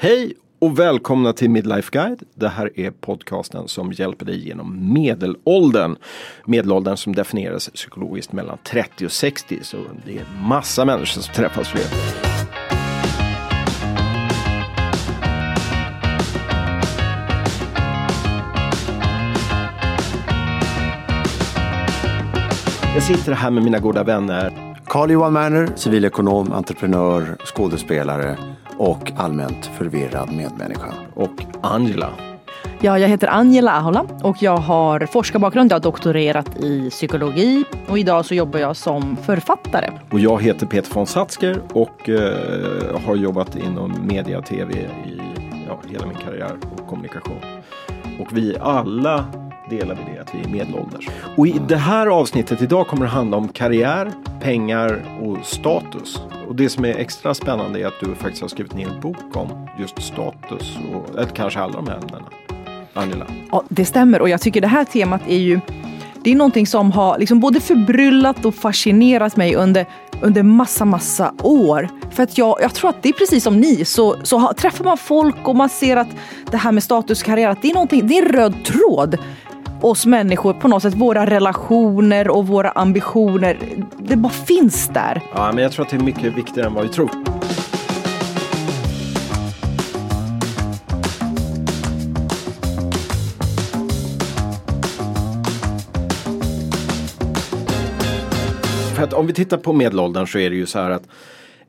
Hej och välkomna till Midlife Guide. Det här är podcasten som hjälper dig genom medelåldern. Medelåldern som definieras psykologiskt mellan 30 och 60. Så det är massa människor som träffas för det. Jag sitter här med mina goda vänner. Carl-Johan Werner, civilekonom, entreprenör, skådespelare och allmänt förvirrad medmänniska. Och Angela. Ja, jag heter Angela Ahola och jag har forskarbakgrund. Jag har doktorerat i psykologi och idag så jobbar jag som författare. Och jag heter Peter von Satzker och eh, har jobbat inom media och tv i ja, hela min karriär och kommunikation. Och vi alla delar vi det att vi är medelålders. Och i det här avsnittet idag kommer det handla om karriär, pengar och status. Och det som är extra spännande är att du faktiskt har skrivit ner en bok om just status och eller kanske alla de här ämnena. Angela. Ja, det stämmer och jag tycker det här temat är ju det är någonting som har liksom både förbryllat och fascinerat mig under, under massa, massa år. För att jag, jag tror att det är precis som ni, så, så träffar man folk och man ser att det här med status karriär, att det är, någonting, det är en röd tråd oss människor på något sätt, våra relationer och våra ambitioner. Det bara finns där. Ja, men jag tror att det är mycket viktigare än vad vi tror. För att om vi tittar på medelåldern så är det ju så här att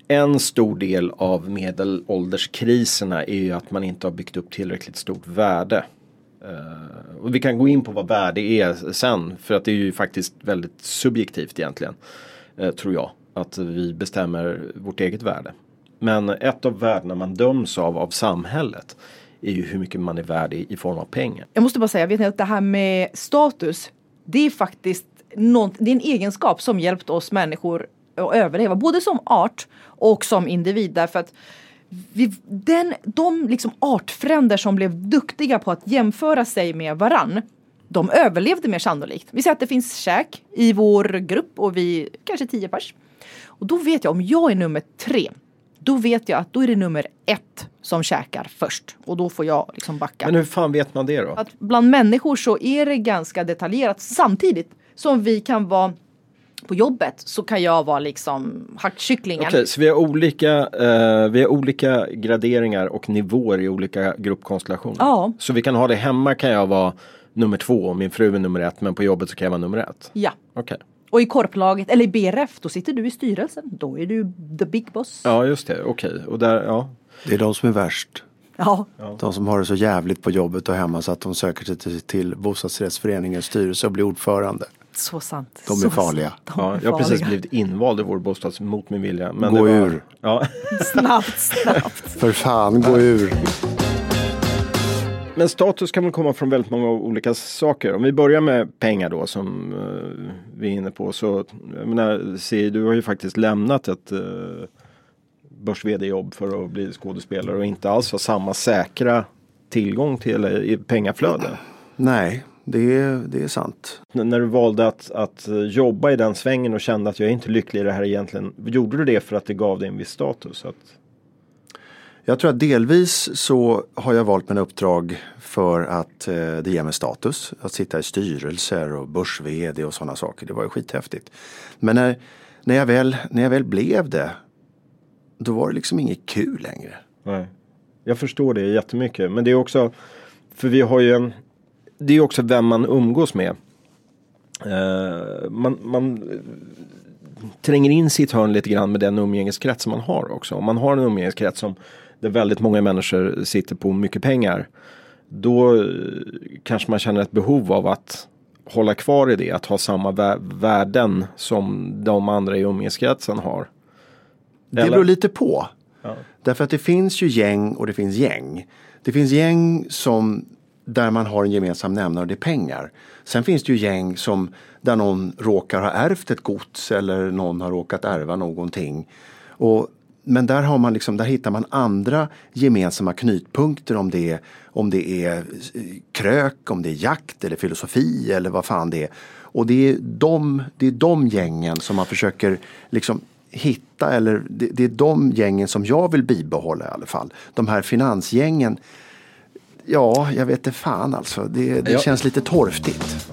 en stor del av medelålderskriserna är ju att man inte har byggt upp tillräckligt stort värde. Uh, och vi kan gå in på vad värde är sen för att det är ju faktiskt väldigt subjektivt egentligen. Uh, tror jag. Att vi bestämmer vårt eget värde. Men ett av värdena man döms av av samhället är ju hur mycket man är värd i, i form av pengar. Jag måste bara säga, vet ni att det här med status, det är faktiskt något, det är en egenskap som hjälpt oss människor att överleva, både som art och som individ. Därför att vi, den, de liksom artfränder som blev duktiga på att jämföra sig med varann, de överlevde mer sannolikt. Vi säger att det finns käk i vår grupp och vi kanske tio pers. Och då vet jag om jag är nummer tre, då vet jag att då är det nummer ett som käkar först och då får jag liksom backa. Men hur fan vet man det då? Att bland människor så är det ganska detaljerat samtidigt som vi kan vara på jobbet så kan jag vara liksom hackkycklingen. Okej, okay, så vi har, olika, eh, vi har olika graderingar och nivåer i olika gruppkonstellationer. Ja. Så vi kan ha det hemma kan jag vara nummer två och min fru är nummer ett men på jobbet så kan jag vara nummer ett? Ja. Okej. Okay. Och i korplaget eller i BRF då sitter du i styrelsen. Då är du the big boss. Ja just det, okej. Okay. Och där, ja. Det är de som är värst. Ja. De som har det så jävligt på jobbet och hemma så att de söker sig till, till bostadsrättsföreningens styrelse och blir ordförande. Så sant. De är så farliga. De ja, jag har precis blivit invald i vår bostad mot min vilja. Men gå var... ur. Ja. snabbt, snabbt. För fan, gå ur. Men status kan väl komma från väldigt många olika saker. Om vi börjar med pengar då som uh, vi är inne på. Så jag menar, se, du har ju faktiskt lämnat ett uh, börs jobb för att bli skådespelare och inte alls ha samma säkra tillgång till eller, pengaflöde. Nej, det är, det är sant. N när du valde att, att jobba i den svängen och kände att jag är inte lycklig i det här egentligen. Gjorde du det för att det gav dig en viss status? Att... Jag tror att delvis så har jag valt mina uppdrag för att eh, det ger mig status. Att sitta i styrelser och börs och sådana saker. Det var ju skithäftigt. Men när, när, jag väl, när jag väl blev det då var det liksom inget kul längre. Nej. Jag förstår det jättemycket. Men det är också, för vi har ju en, det är också vem man umgås med. Uh, man, man tränger in sitt hörn lite grann med den umgängeskrets som man har också. Om man har en umgängeskrets som där väldigt många människor sitter på mycket pengar. Då eh, kanske man känner ett behov av att hålla kvar i det, att ha samma värden som de andra i umgängeskretsen har. Det beror lite på. Ja. Därför att det finns ju gäng och det finns gäng. Det finns gäng som där man har en gemensam nämnare och det är pengar. Sen finns det ju gäng som där någon råkar ha ärvt ett gods eller någon har råkat ärva någonting. Och, men där, har man liksom, där hittar man andra gemensamma knytpunkter om det, om det är eh, krök, om det är jakt eller filosofi eller vad fan det är. Och det är de, det är de gängen som man försöker liksom hitta, eller det, det, är de gängen som jag vill bibehålla i alla fall. De här finansgängen, ja, jag vet inte fan alltså. Det, det ja. känns lite torftigt.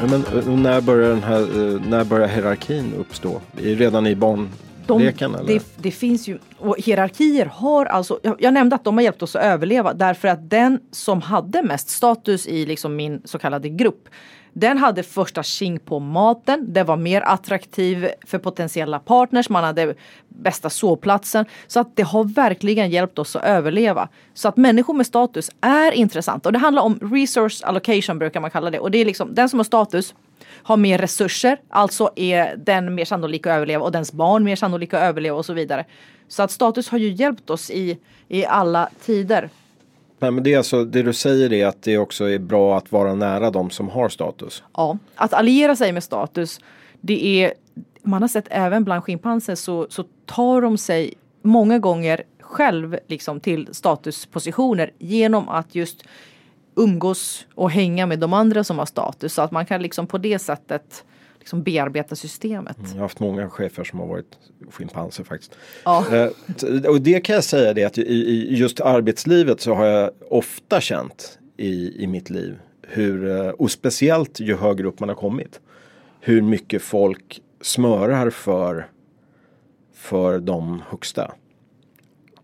Men eh, när börjar, den här, eh, när börjar hierarkin uppstå? Redan i barnleken? De, det, det, finns ju, och hierarkier har alltså, jag, jag, nämnde att de har hjälpt oss att överleva därför att den som hade mest status i liksom min så kallade grupp den hade första tjing på maten. Det var mer attraktiv för potentiella partners. Man hade bästa sovplatsen. Så att det har verkligen hjälpt oss att överleva. Så att människor med status är intressanta. Och det handlar om resource allocation brukar man kalla det. Och det är liksom den som har status har mer resurser, alltså är den mer sannolik att överleva och dens barn mer sannolika att överleva och så vidare. Så att status har ju hjälpt oss i, i alla tider. Nej, men det, är alltså, det du säger är att det också är bra att vara nära de som har status. Ja, att alliera sig med status. Det är, man har sett även bland schimpanser så, så tar de sig många gånger själv liksom till statuspositioner genom att just umgås och hänga med de andra som har status. Så att man kan liksom på det sättet liksom bearbeta systemet. Jag har haft många chefer som har varit schimpanser faktiskt. Ja. Eh, och det kan jag säga det att i, just arbetslivet så har jag ofta känt i, i mitt liv hur, eh, och speciellt ju högre upp man har kommit, hur mycket folk smörar för, för de högsta.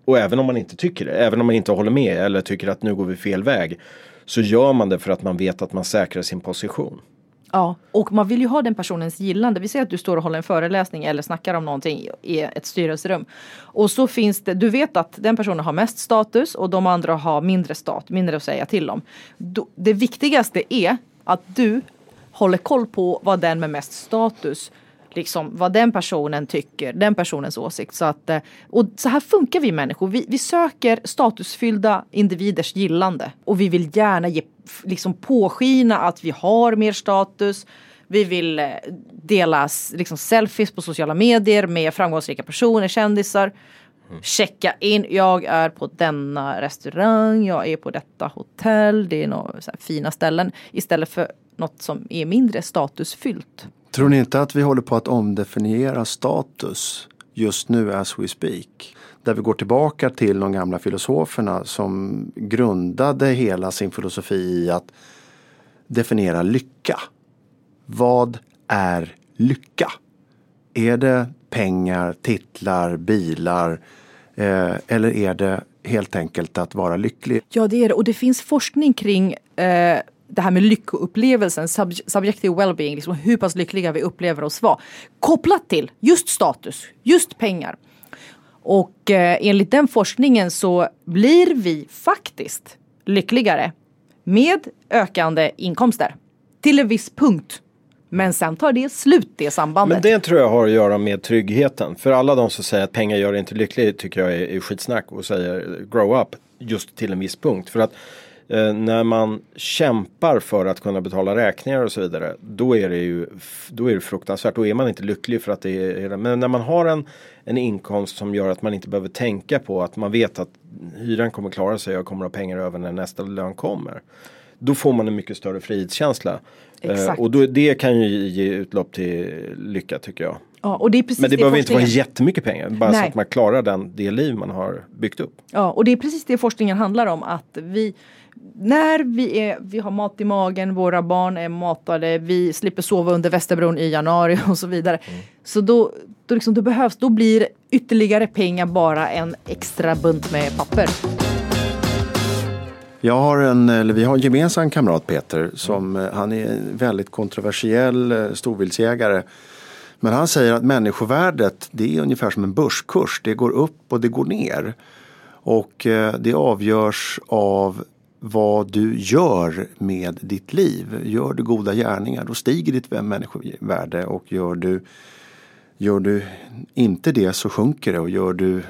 Och även om man inte tycker det, även om man inte håller med eller tycker att nu går vi fel väg, så gör man det för att man vet att man säkrar sin position. Ja, och man vill ju ha den personens gillande. Vi säger att du står och håller en föreläsning eller snackar om någonting i ett styrelserum. Och så finns det, du vet att den personen har mest status och de andra har mindre stat, mindre att säga till om. Det viktigaste är att du håller koll på vad den med mest status liksom vad den personen tycker, den personens åsikt. Så, att, eh, och så här funkar vi människor. Vi, vi söker statusfyllda individers gillande och vi vill gärna ge, liksom påskina att vi har mer status. Vi vill eh, dela liksom, selfies på sociala medier med framgångsrika personer, kändisar. Mm. Checka in, jag är på denna restaurang, jag är på detta hotell, det är några fina ställen. Istället för något som är mindre statusfyllt. Tror ni inte att vi håller på att omdefiniera status just nu as we speak? Där vi går tillbaka till de gamla filosoferna som grundade hela sin filosofi i att definiera lycka. Vad är lycka? Är det pengar, titlar, bilar eh, eller är det helt enkelt att vara lycklig? Ja det är det och det finns forskning kring eh, det här med lyckoupplevelsen, sub subjective well-being, liksom hur pass lyckliga vi upplever oss vara. Kopplat till just status, just pengar. Och eh, enligt den forskningen så blir vi faktiskt lyckligare med ökande inkomster. Till en viss punkt. Men sen tar det slut det sambandet. Men det tror jag har att göra med tryggheten. För alla de som säger att pengar gör inte lycklig tycker jag är, är skitsnack och säger grow up just till en viss punkt. För att eh, när man kämpar för att kunna betala räkningar och så vidare. Då är det ju då är det fruktansvärt. Då är man inte lycklig för att det är Men när man har en, en inkomst som gör att man inte behöver tänka på att man vet att hyran kommer klara sig jag kommer ha pengar över när nästa lön kommer. Då får man en mycket större frihetskänsla. Eh, och då, det kan ju ge utlopp till lycka tycker jag. Ja, och det är precis Men det, det behöver inte vara jättemycket pengar, bara Nej. så att man klarar den, det liv man har byggt upp. Ja, och det är precis det forskningen handlar om. Att vi, när vi, är, vi har mat i magen, våra barn är matade, vi slipper sova under Västerbron i januari och så vidare. Mm. Så då, då, liksom, då behövs, då blir ytterligare pengar bara en extra bunt med papper. Jag har en, eller vi har en gemensam kamrat Peter som mm. han är en väldigt kontroversiell eh, storviltsjägare. Men han säger att människovärdet det är ungefär som en börskurs. Det går upp och det går ner. Och eh, det avgörs av vad du gör med ditt liv. Gör du goda gärningar då stiger ditt människovärde och gör du, gör du inte det så sjunker det och gör du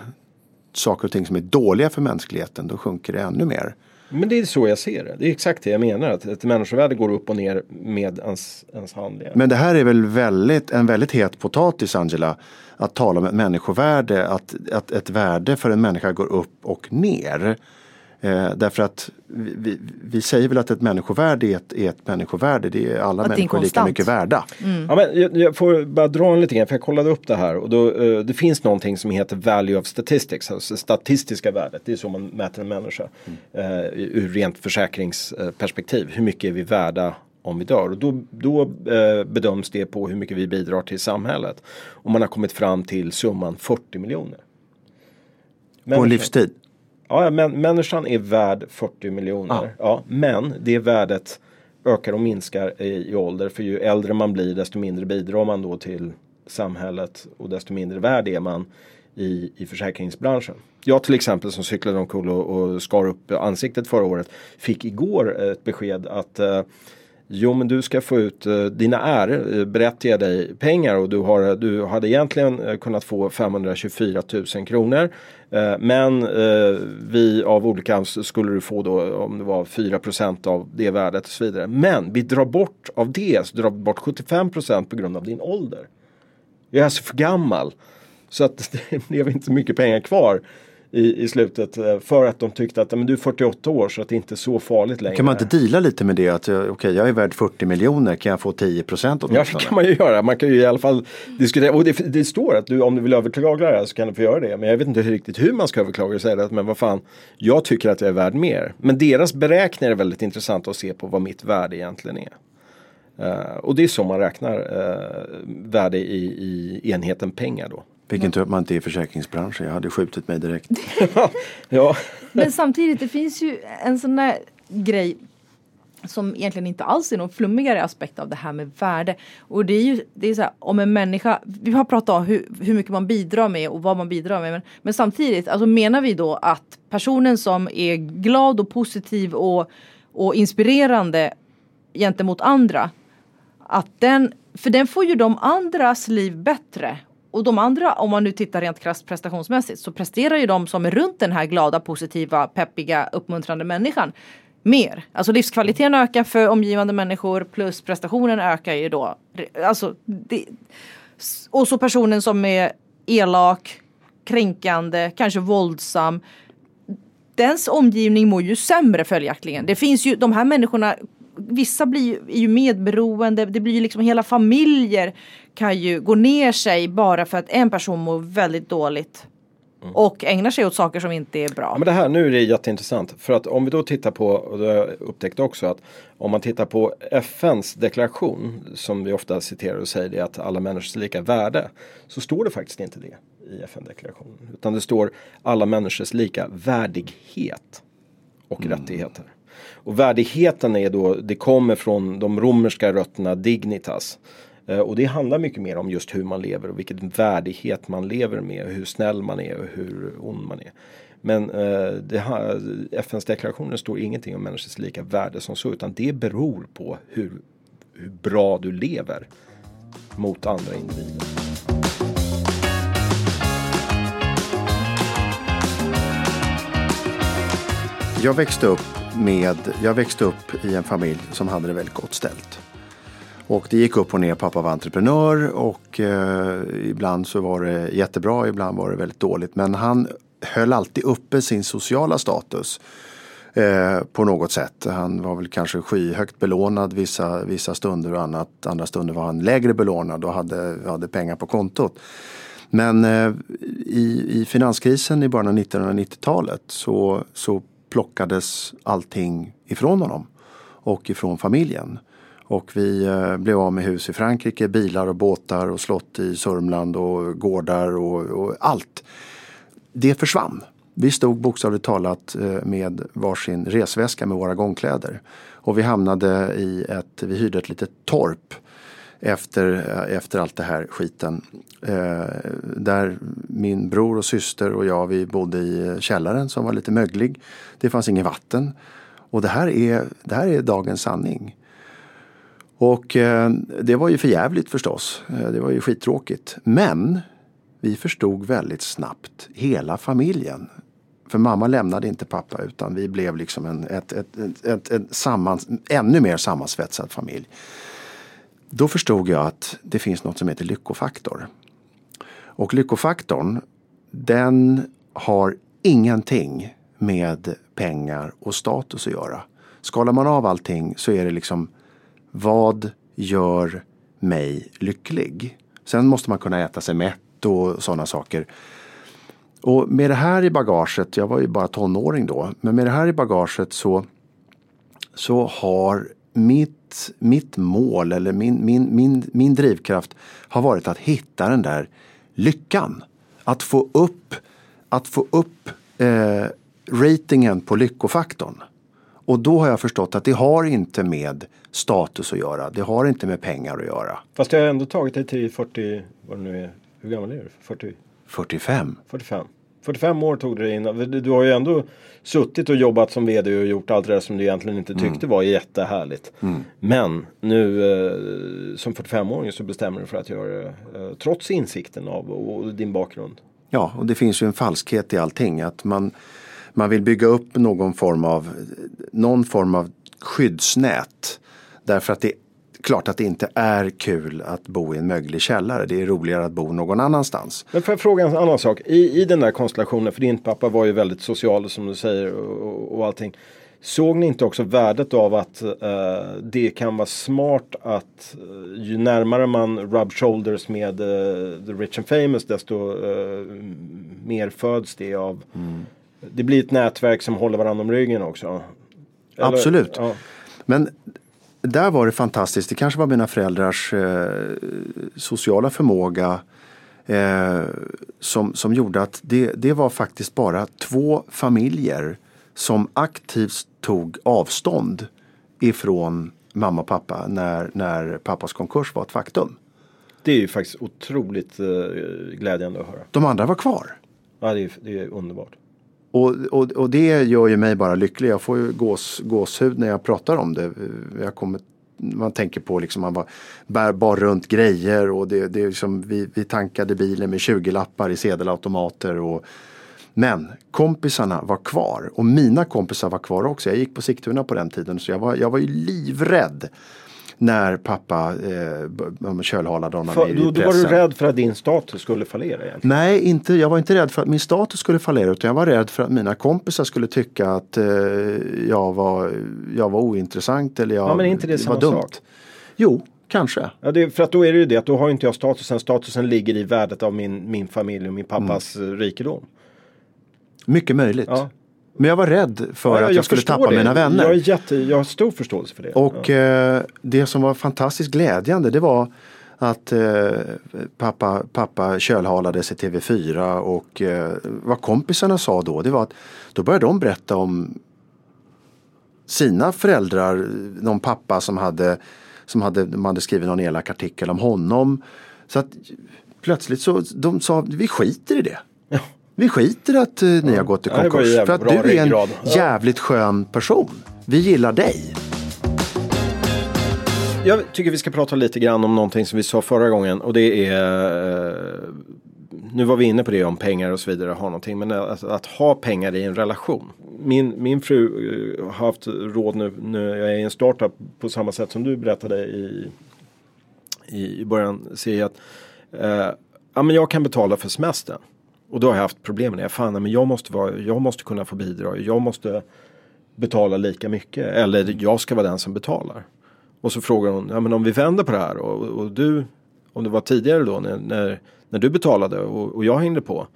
saker och ting som är dåliga för mänskligheten då sjunker det ännu mer. Men det är så jag ser det. Det är exakt det jag menar. Att ett människovärde går upp och ner med ens, ens handlingar. Men det här är väl väldigt, en väldigt het potatis Angela. Att tala om ett människovärde. Att, att ett värde för en människa går upp och ner. Eh, därför att vi, vi, vi, säger väl att ett människovärde är ett, är ett människovärde. Det är alla att människor är lika mycket värda. Mm. Ja, men jag, jag, får bara dra en lite grann för jag kollade upp det här och då, uh, det finns någonting som heter value of statistics, alltså statistiska värdet. Det är så man mäter en människa mm. uh, ur rent försäkringsperspektiv. Hur mycket är vi värda om vi dör. Och då, då eh, bedöms det på hur mycket vi bidrar till samhället. Och man har kommit fram till summan 40 miljoner. På en livstid? Ja, men människan är värd 40 miljoner. Ah. Ja, men det värdet ökar och minskar i, i ålder. För ju äldre man blir desto mindre bidrar man då till samhället och desto mindre värd är man i, i försäkringsbranschen. Jag till exempel som cyklade omkull och, och skar upp ansiktet förra året fick igår ett besked att eh, Jo men du ska få ut eh, dina är eh, berättigar dig pengar och du, har, du hade egentligen eh, kunnat få 524 000 kronor. Eh, men eh, vi av olika skulle du få då om det var 4% av det värdet och så vidare. Men vi drar bort av det så drar bort 75% på grund av din ålder. Jag är alltså för gammal. Så att det blev inte mycket pengar kvar i, i slutet eh, för att de tyckte att men du är 48 år så att det inte är så farligt längre. Kan man inte deala lite med det att okej okay, jag är värd 40 miljoner, kan jag få 10 procent Ja det kan man ju göra. Man kan ju i alla fall diskutera och det, det står att du, om du vill överklaga det här så kan du få göra det. Men jag vet inte riktigt hur man ska överklaga och säga att men vad fan jag tycker att jag är värd mer. Men deras beräkningar är väldigt intressant att se på vad mitt värde egentligen är. Uh, och det är så man räknar uh, värde i, i enheten pengar då. Vilken tur att man inte är i försäkringsbranschen. Jag hade skjutit mig direkt. ja. Men samtidigt, det finns ju en sån där grej som egentligen inte alls är någon flummigare aspekt av det här med värde. Och det är ju det är så här, om en människa, vi har pratat om hur, hur mycket man bidrar med och vad man bidrar med. Men, men samtidigt, alltså menar vi då att personen som är glad och positiv och, och inspirerande gentemot andra, att den, för den får ju de andras liv bättre och de andra, om man nu tittar rent krasst prestationsmässigt, så presterar ju de som är runt den här glada, positiva, peppiga, uppmuntrande människan mer. Alltså livskvaliteten ökar för omgivande människor plus prestationen ökar ju då. Alltså, det, och så personen som är elak, kränkande, kanske våldsam. Dens omgivning mår ju sämre följaktligen. Det finns ju, de här människorna vissa blir, är ju medberoende, det blir ju liksom hela familjer kan ju gå ner sig bara för att en person mår väldigt dåligt. Mm. Och ägnar sig åt saker som inte är bra. Ja, men det här, nu är det jätteintressant. För att om vi då tittar på, och det har jag upptäckt också, att om man tittar på FNs deklaration, som vi ofta citerar och säger det att alla människors lika värde, så står det faktiskt inte det i FN-deklarationen. Utan det står alla människors lika värdighet och mm. rättigheter. Och värdigheten är då, det kommer från de romerska rötterna dignitas. Eh, och det handlar mycket mer om just hur man lever och vilken värdighet man lever med, hur snäll man är och hur ond man är. Men eh, FNs deklarationer står ingenting om människors lika värde som så, utan det beror på hur, hur bra du lever mot andra individer. Jag växte upp med, jag växte upp i en familj som hade det väldigt gott ställt. Och det gick upp och ner. Pappa var entreprenör och eh, ibland så var det jättebra, ibland var det väldigt dåligt. Men han höll alltid uppe sin sociala status eh, på något sätt. Han var väl kanske skyhögt belånad vissa, vissa stunder och annat. andra stunder var han lägre belånad och hade, hade pengar på kontot. Men eh, i, i finanskrisen i början av 1990-talet så, så plockades allting ifrån honom och ifrån familjen. Och vi eh, blev av med hus i Frankrike, bilar och båtar och slott i Sörmland och gårdar och, och allt. Det försvann. Vi stod bokstavligt talat eh, med varsin resväska med våra gångkläder. Och vi hamnade i ett, vi hyrde ett litet torp efter, efter allt det här skiten. Eh, där min bror och syster och jag vi bodde i källaren som var lite möglig. Det fanns inget vatten. Och det här är, det här är dagens sanning. Och eh, det var ju förjävligt förstås. Eh, det var ju skittråkigt. Men vi förstod väldigt snabbt, hela familjen. För mamma lämnade inte pappa utan vi blev liksom en ett, ett, ett, ett, ett sammans, ännu mer sammansvetsad familj. Då förstod jag att det finns något som heter lyckofaktor. Och lyckofaktorn den har ingenting med pengar och status att göra. Skalar man av allting så är det liksom vad gör mig lycklig? Sen måste man kunna äta sig mätt och sådana saker. Och med det här i bagaget, jag var ju bara tonåring då, men med det här i bagaget så, så har mitt, mitt mål eller min, min, min, min drivkraft har varit att hitta den där lyckan. Att få upp, att få upp eh, ratingen på lyckofaktorn. Och då har jag förstått att det har inte med status att göra. Det har inte med pengar att göra. Fast det har ändå tagit dig till 40, vad det nu är, hur gammal är du? 40? 45. 45. 45 år tog det innan. Du har ju ändå suttit och jobbat som vd och gjort allt det där som du egentligen inte tyckte mm. var jättehärligt. Mm. Men nu eh, som 45-åring så bestämmer du för att göra det eh, trots insikten av och din bakgrund. Ja, och det finns ju en falskhet i allting. Att man, man vill bygga upp någon form av, någon form av skyddsnät. Därför att det klart att det inte är kul att bo i en möglig källare. Det är roligare att bo någon annanstans. Men får jag fråga en annan sak? I, i den där konstellationen, för din pappa var ju väldigt social som du säger och, och allting. Såg ni inte också värdet av att uh, det kan vara smart att uh, ju närmare man rub shoulders med uh, the rich and famous desto mer föds det av mm. Det blir ett nätverk som håller varandra om ryggen också. Eller, Absolut. Ja. Men där var det fantastiskt. Det kanske var mina föräldrars eh, sociala förmåga eh, som, som gjorde att det, det var faktiskt bara två familjer som aktivt tog avstånd ifrån mamma och pappa när, när pappas konkurs var ett faktum. Det är ju faktiskt otroligt eh, glädjande att höra. De andra var kvar. Ja, det är, det är underbart. Och, och, och det gör ju mig bara lycklig. Jag får ju gås, gåshud när jag pratar om det. Jag kommer, man tänker på liksom man bara bär bar runt grejer och det, det är liksom, vi, vi tankade bilen med 20-lappar i sedelautomater. Och, men kompisarna var kvar och mina kompisar var kvar också. Jag gick på Sigtuna på den tiden så jag var, jag var ju livrädd när pappa eh, kölhalade honom för, i då, då var du rädd för att din status skulle fallera? Egentligen. Nej, inte, jag var inte rädd för att min status skulle fallera utan jag var rädd för att mina kompisar skulle tycka att eh, jag, var, jag var ointressant eller jag ja, men inte det samma dumt. Sak? Jo, Kanske. Ja, det, för att då är det ju det att då har inte jag statusen. Statusen ligger i värdet av min, min familj och min pappas mm. rikedom. Mycket möjligt. Ja. Men jag var rädd för ja, att jag, jag skulle tappa det. mina vänner. Jag, är jätte, jag har stor förståelse för det. Och ja. eh, det som var fantastiskt glädjande det var att eh, pappa, pappa kölhalade sig TV4 och eh, vad kompisarna sa då det var att då började de berätta om sina föräldrar, någon pappa som hade, som hade, de hade skrivit någon elak artikel om honom. Så att plötsligt så de sa vi skiter i det. Vi skiter att uh, ni har gått i konkurs. Ja, för att du är en ja. jävligt skön person. Vi gillar dig. Jag tycker vi ska prata lite grann om någonting som vi sa förra gången och det är uh, nu var vi inne på det om pengar och så vidare, ha någonting, men att, att ha pengar i en relation. Min, min fru har haft råd nu, nu jag är i en startup på samma sätt som du berättade i, i, i början, ser jag att uh, ja, men jag kan betala för semestern. Och då har jag haft problem med det. Fan, men jag måste, vara, jag måste kunna få bidrag. Jag måste betala lika mycket. Eller jag ska vara den som betalar. Och så frågar hon, ja men om vi vänder på det här och, och du, om det var tidigare då när, när, när du betalade och, och jag hängde på.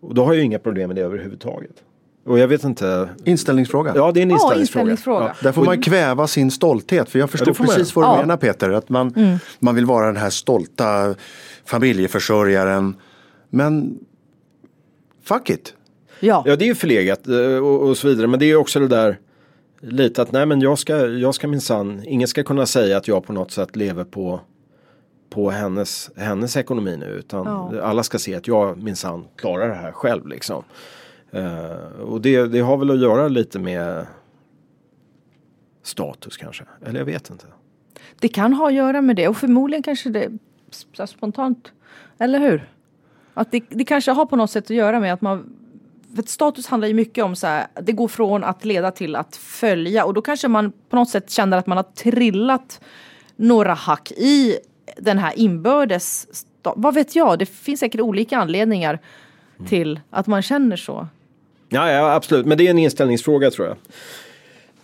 Och då har jag inga problem med det överhuvudtaget. Och jag vet inte. Inställningsfråga. Ja, det är en inställningsfråga. Oh, inställningsfråga. Ja. Där får man kväva sin stolthet. För jag förstår ja, precis vad du ja. menar Peter. Att man, mm. man vill vara den här stolta familjeförsörjaren. Men fuck it. Ja, ja det är ju förlegat eh, och, och så vidare. Men det är också det där lite att nej men jag ska, jag ska minsann, ingen ska kunna säga att jag på något sätt lever på på hennes, hennes ekonomi nu utan ja. alla ska se att jag minsann klarar det här själv liksom. Uh, och det, det har väl att göra lite med status kanske, eller jag vet inte. Det kan ha att göra med det och förmodligen kanske det spontant, eller hur? Att det, det kanske har på något sätt att göra med att man för status handlar ju mycket om så här, det går från att leda till att följa och då kanske man på något sätt känner att man har trillat några hack i den här inbördes, vad vet jag, det finns säkert olika anledningar mm. till att man känner så. Ja, ja, absolut. Men det är en inställningsfråga tror jag.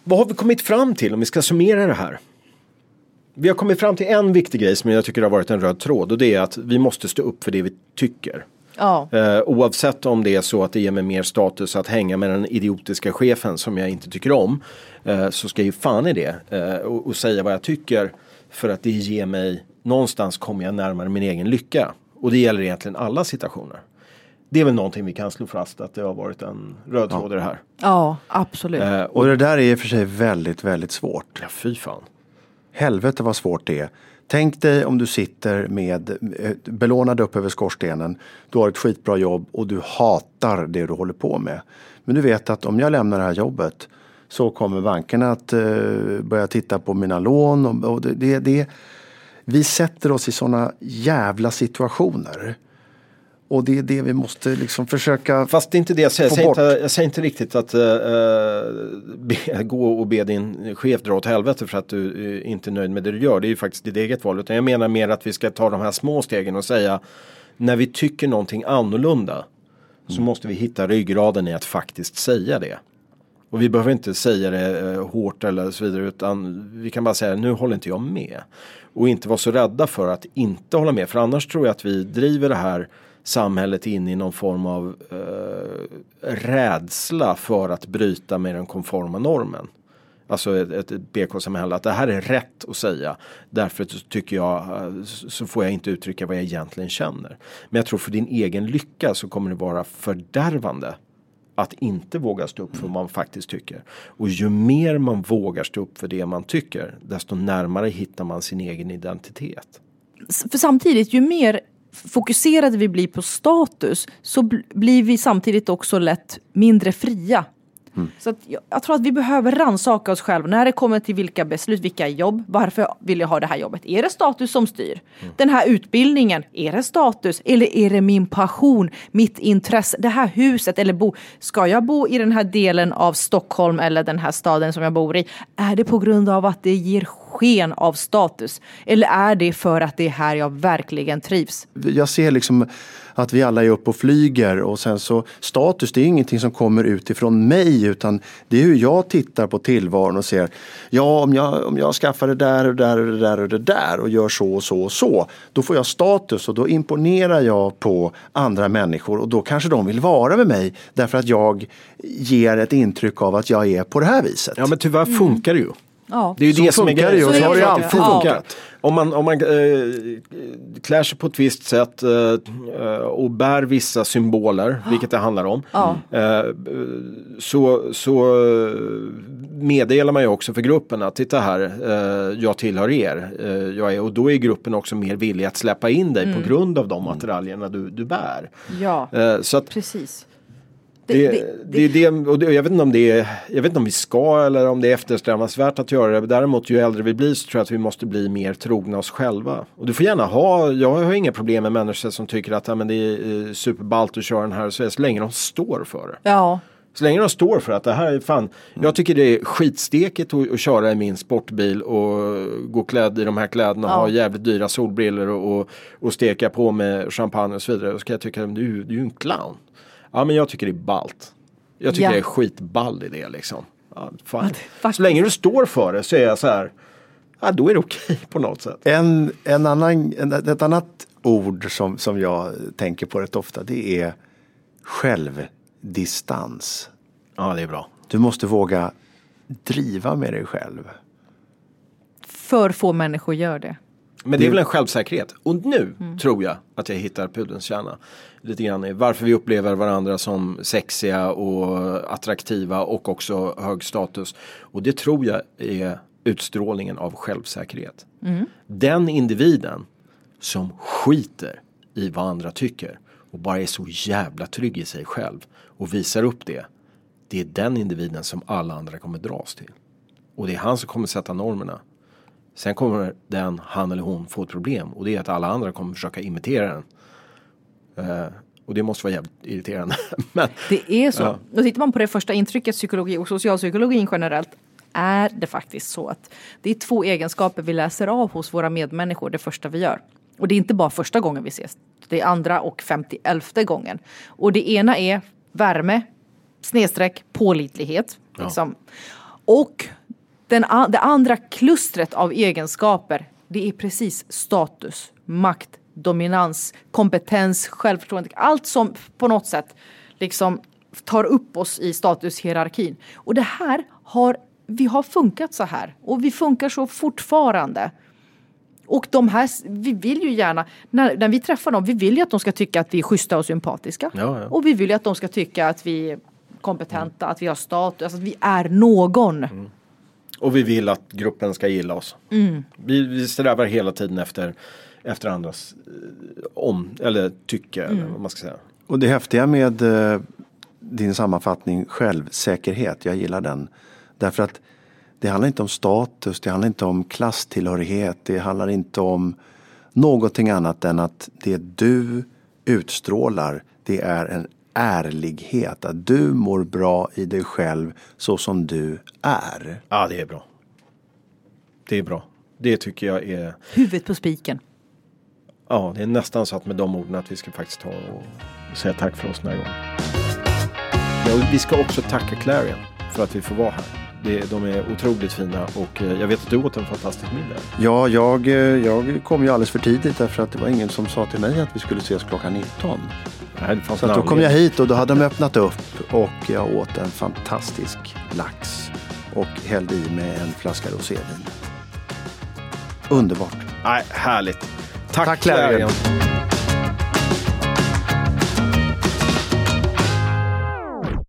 Vad har vi kommit fram till om vi ska summera det här? Vi har kommit fram till en viktig grej som jag tycker har varit en röd tråd och det är att vi måste stå upp för det vi tycker. Ja. Eh, oavsett om det är så att det ger mig mer status att hänga med den idiotiska chefen som jag inte tycker om. Eh, så ska jag ju fan i det eh, och, och, säga vad jag tycker. För att det ger mig, någonstans kommer jag närmare min egen lycka. Och det gäller egentligen alla situationer. Det är väl någonting vi kan slå fast att det har varit en röd tråd i det här. Ja, absolut. Eh, och det där är i och för sig väldigt, väldigt svårt. Ja, fy fan. Helvete vad svårt det är. Tänk dig om du sitter med eh, belånad upp över skorstenen. Du har ett skitbra jobb och du hatar det du håller på med. Men du vet att om jag lämnar det här jobbet så kommer bankerna att eh, börja titta på mina lån. Och, och det, det, det, vi sätter oss i sådana jävla situationer. Och det är det vi måste liksom försöka Fast det är inte det jag säger. Jag säger, inte, jag säger inte, riktigt att uh, be, gå och be din chef dra åt helvete för att du uh, inte är nöjd med det du gör. Det är ju faktiskt ditt eget val. Utan jag menar mer att vi ska ta de här små stegen och säga när vi tycker någonting annorlunda mm. så måste vi hitta ryggraden i att faktiskt säga det. Och vi behöver inte säga det hårt eller så vidare utan vi kan bara säga nu håller inte jag med. Och inte vara så rädda för att inte hålla med. För annars tror jag att vi driver det här samhället in i någon form av eh, rädsla för att bryta med den konforma normen. Alltså ett, ett, ett BK-samhälle, att det här är rätt att säga. Därför tycker jag eh, så får jag inte uttrycka vad jag egentligen känner. Men jag tror för din egen lycka så kommer det vara fördärvande att inte våga stå upp för vad man faktiskt tycker. Och ju mer man vågar stå upp för det man tycker, desto närmare hittar man sin egen identitet. För samtidigt, ju mer fokuserade vi blir på status så blir vi samtidigt också lätt mindre fria. Mm. Så jag, jag, tror att vi behöver rannsaka oss själva när det kommer till vilka beslut, vilka jobb, varför vill jag ha det här jobbet? Är det status som styr? Mm. Den här utbildningen, är det status? Eller är det min passion, mitt intresse, det här huset eller bo? Ska jag bo i den här delen av Stockholm eller den här staden som jag bor i? Är det på grund av att det ger sken av status? Eller är det för att det är här jag verkligen trivs? Jag ser liksom att vi alla är uppe och flyger och sen så status det är ingenting som kommer utifrån mig utan det är hur jag tittar på tillvaron och ser ja om jag, om jag skaffar det där och det där och det där och det där och gör så och så och så då får jag status och då imponerar jag på andra människor och då kanske de vill vara med mig därför att jag ger ett intryck av att jag är på det här viset. Ja men tyvärr funkar det ju. Ja. Det är ju så det som är grejen. Så, så har det alltid funkat. Om man, om man äh, klär sig på ett visst sätt äh, och bär vissa symboler, ja. vilket det handlar om. Ja. Äh, så, så meddelar man ju också för gruppen att titta här, jag tillhör er. jag är, och då är gruppen också mer villig att släppa in dig mm. på grund av de attiraljerna du, du bär. Ja, så att, precis. Det, det, det, det, och jag vet inte om det är, jag vet inte om vi ska eller om det är eftersträvansvärt att göra det. Däremot ju äldre vi blir så tror jag att vi måste bli mer trogna oss själva. Och du får gärna ha, jag har inga problem med människor som tycker att ja, men det är eh, superballt att köra den här så, så länge de står för det. Ja. Så länge de står för att det här är fan. Mm. Jag tycker det är skitstekigt att, att köra i min sportbil och gå klädd i de här kläderna och ja. ha jävligt dyra solbriller och, och, och steka på med champagne och så vidare. Då ska jag tycka att du, du är ju en clown. Ja men jag tycker det är ballt. Jag tycker ja. det är skitball i det liksom. Ja, fan. Så länge du står för det så är jag så här. Ja då är det okej okay på något sätt. En, en annan, en, ett annat ord som, som jag tänker på rätt ofta det är självdistans. Ja det är bra. Du måste våga driva med dig själv. För få människor gör det. Men det är väl en självsäkerhet. Och nu mm. tror jag att jag hittar pudelns kärna. Lite grann i varför vi upplever varandra som sexiga och attraktiva och också hög status. Och det tror jag är utstrålningen av självsäkerhet. Mm. Den individen som skiter i vad andra tycker och bara är så jävla trygg i sig själv och visar upp det. Det är den individen som alla andra kommer dras till. Och det är han som kommer sätta normerna. Sen kommer den, han eller hon få ett problem och det är att alla andra kommer försöka imitera den. Uh, och det måste vara jävligt irriterande. Men, det är så. Ja. Då tittar man på det första intrycket, psykologi och socialpsykologin generellt, är det faktiskt så att det är två egenskaper vi läser av hos våra medmänniskor det första vi gör. Och det är inte bara första gången vi ses, det är andra och femtioelfte gången. Och det ena är värme, snedstreck pålitlighet. Ja. Liksom. Och den, det andra klustret av egenskaper det är precis status, makt, dominans, kompetens, självförtroende. Allt som på något sätt liksom tar upp oss i statushierarkin. Och det här har, vi har funkat så här och vi funkar så fortfarande. Och de här, vi vill ju gärna, när, när vi träffar dem, vi vill ju att de ska tycka att vi är schyssta och sympatiska. Ja, ja. Och vi vill ju att de ska tycka att vi är kompetenta, mm. att vi har status, alltså att vi är någon. Mm. Och vi vill att gruppen ska gilla oss. Mm. Vi, vi strävar hela tiden efter, efter andras eh, om eller tycke eller mm. vad man ska säga. Och det häftiga med eh, din sammanfattning självsäkerhet, jag gillar den. Därför att det handlar inte om status, det handlar inte om klasstillhörighet, det handlar inte om någonting annat än att det du utstrålar, det är en ärlighet. Att du mår bra i dig själv så som du är. Ja, det är bra. Det är bra. Det tycker jag är... Huvudet på spiken. Ja, det är nästan så att med de orden att vi ska faktiskt ta och säga tack för oss den här gången. Ja, vi ska också tacka Clarion för att vi får vara här. Det, de är otroligt fina och eh, jag vet att du åt en fantastisk middag. Ja, jag, eh, jag kom ju alldeles för tidigt därför att det var ingen som sa till mig att vi skulle ses klockan 19. Nej, så då kom jag hit och då hade de öppnat upp och jag åt en fantastisk lax och hällde i med en flaska rosévin. Underbart. Nej, härligt. Tack, Tack Clarion.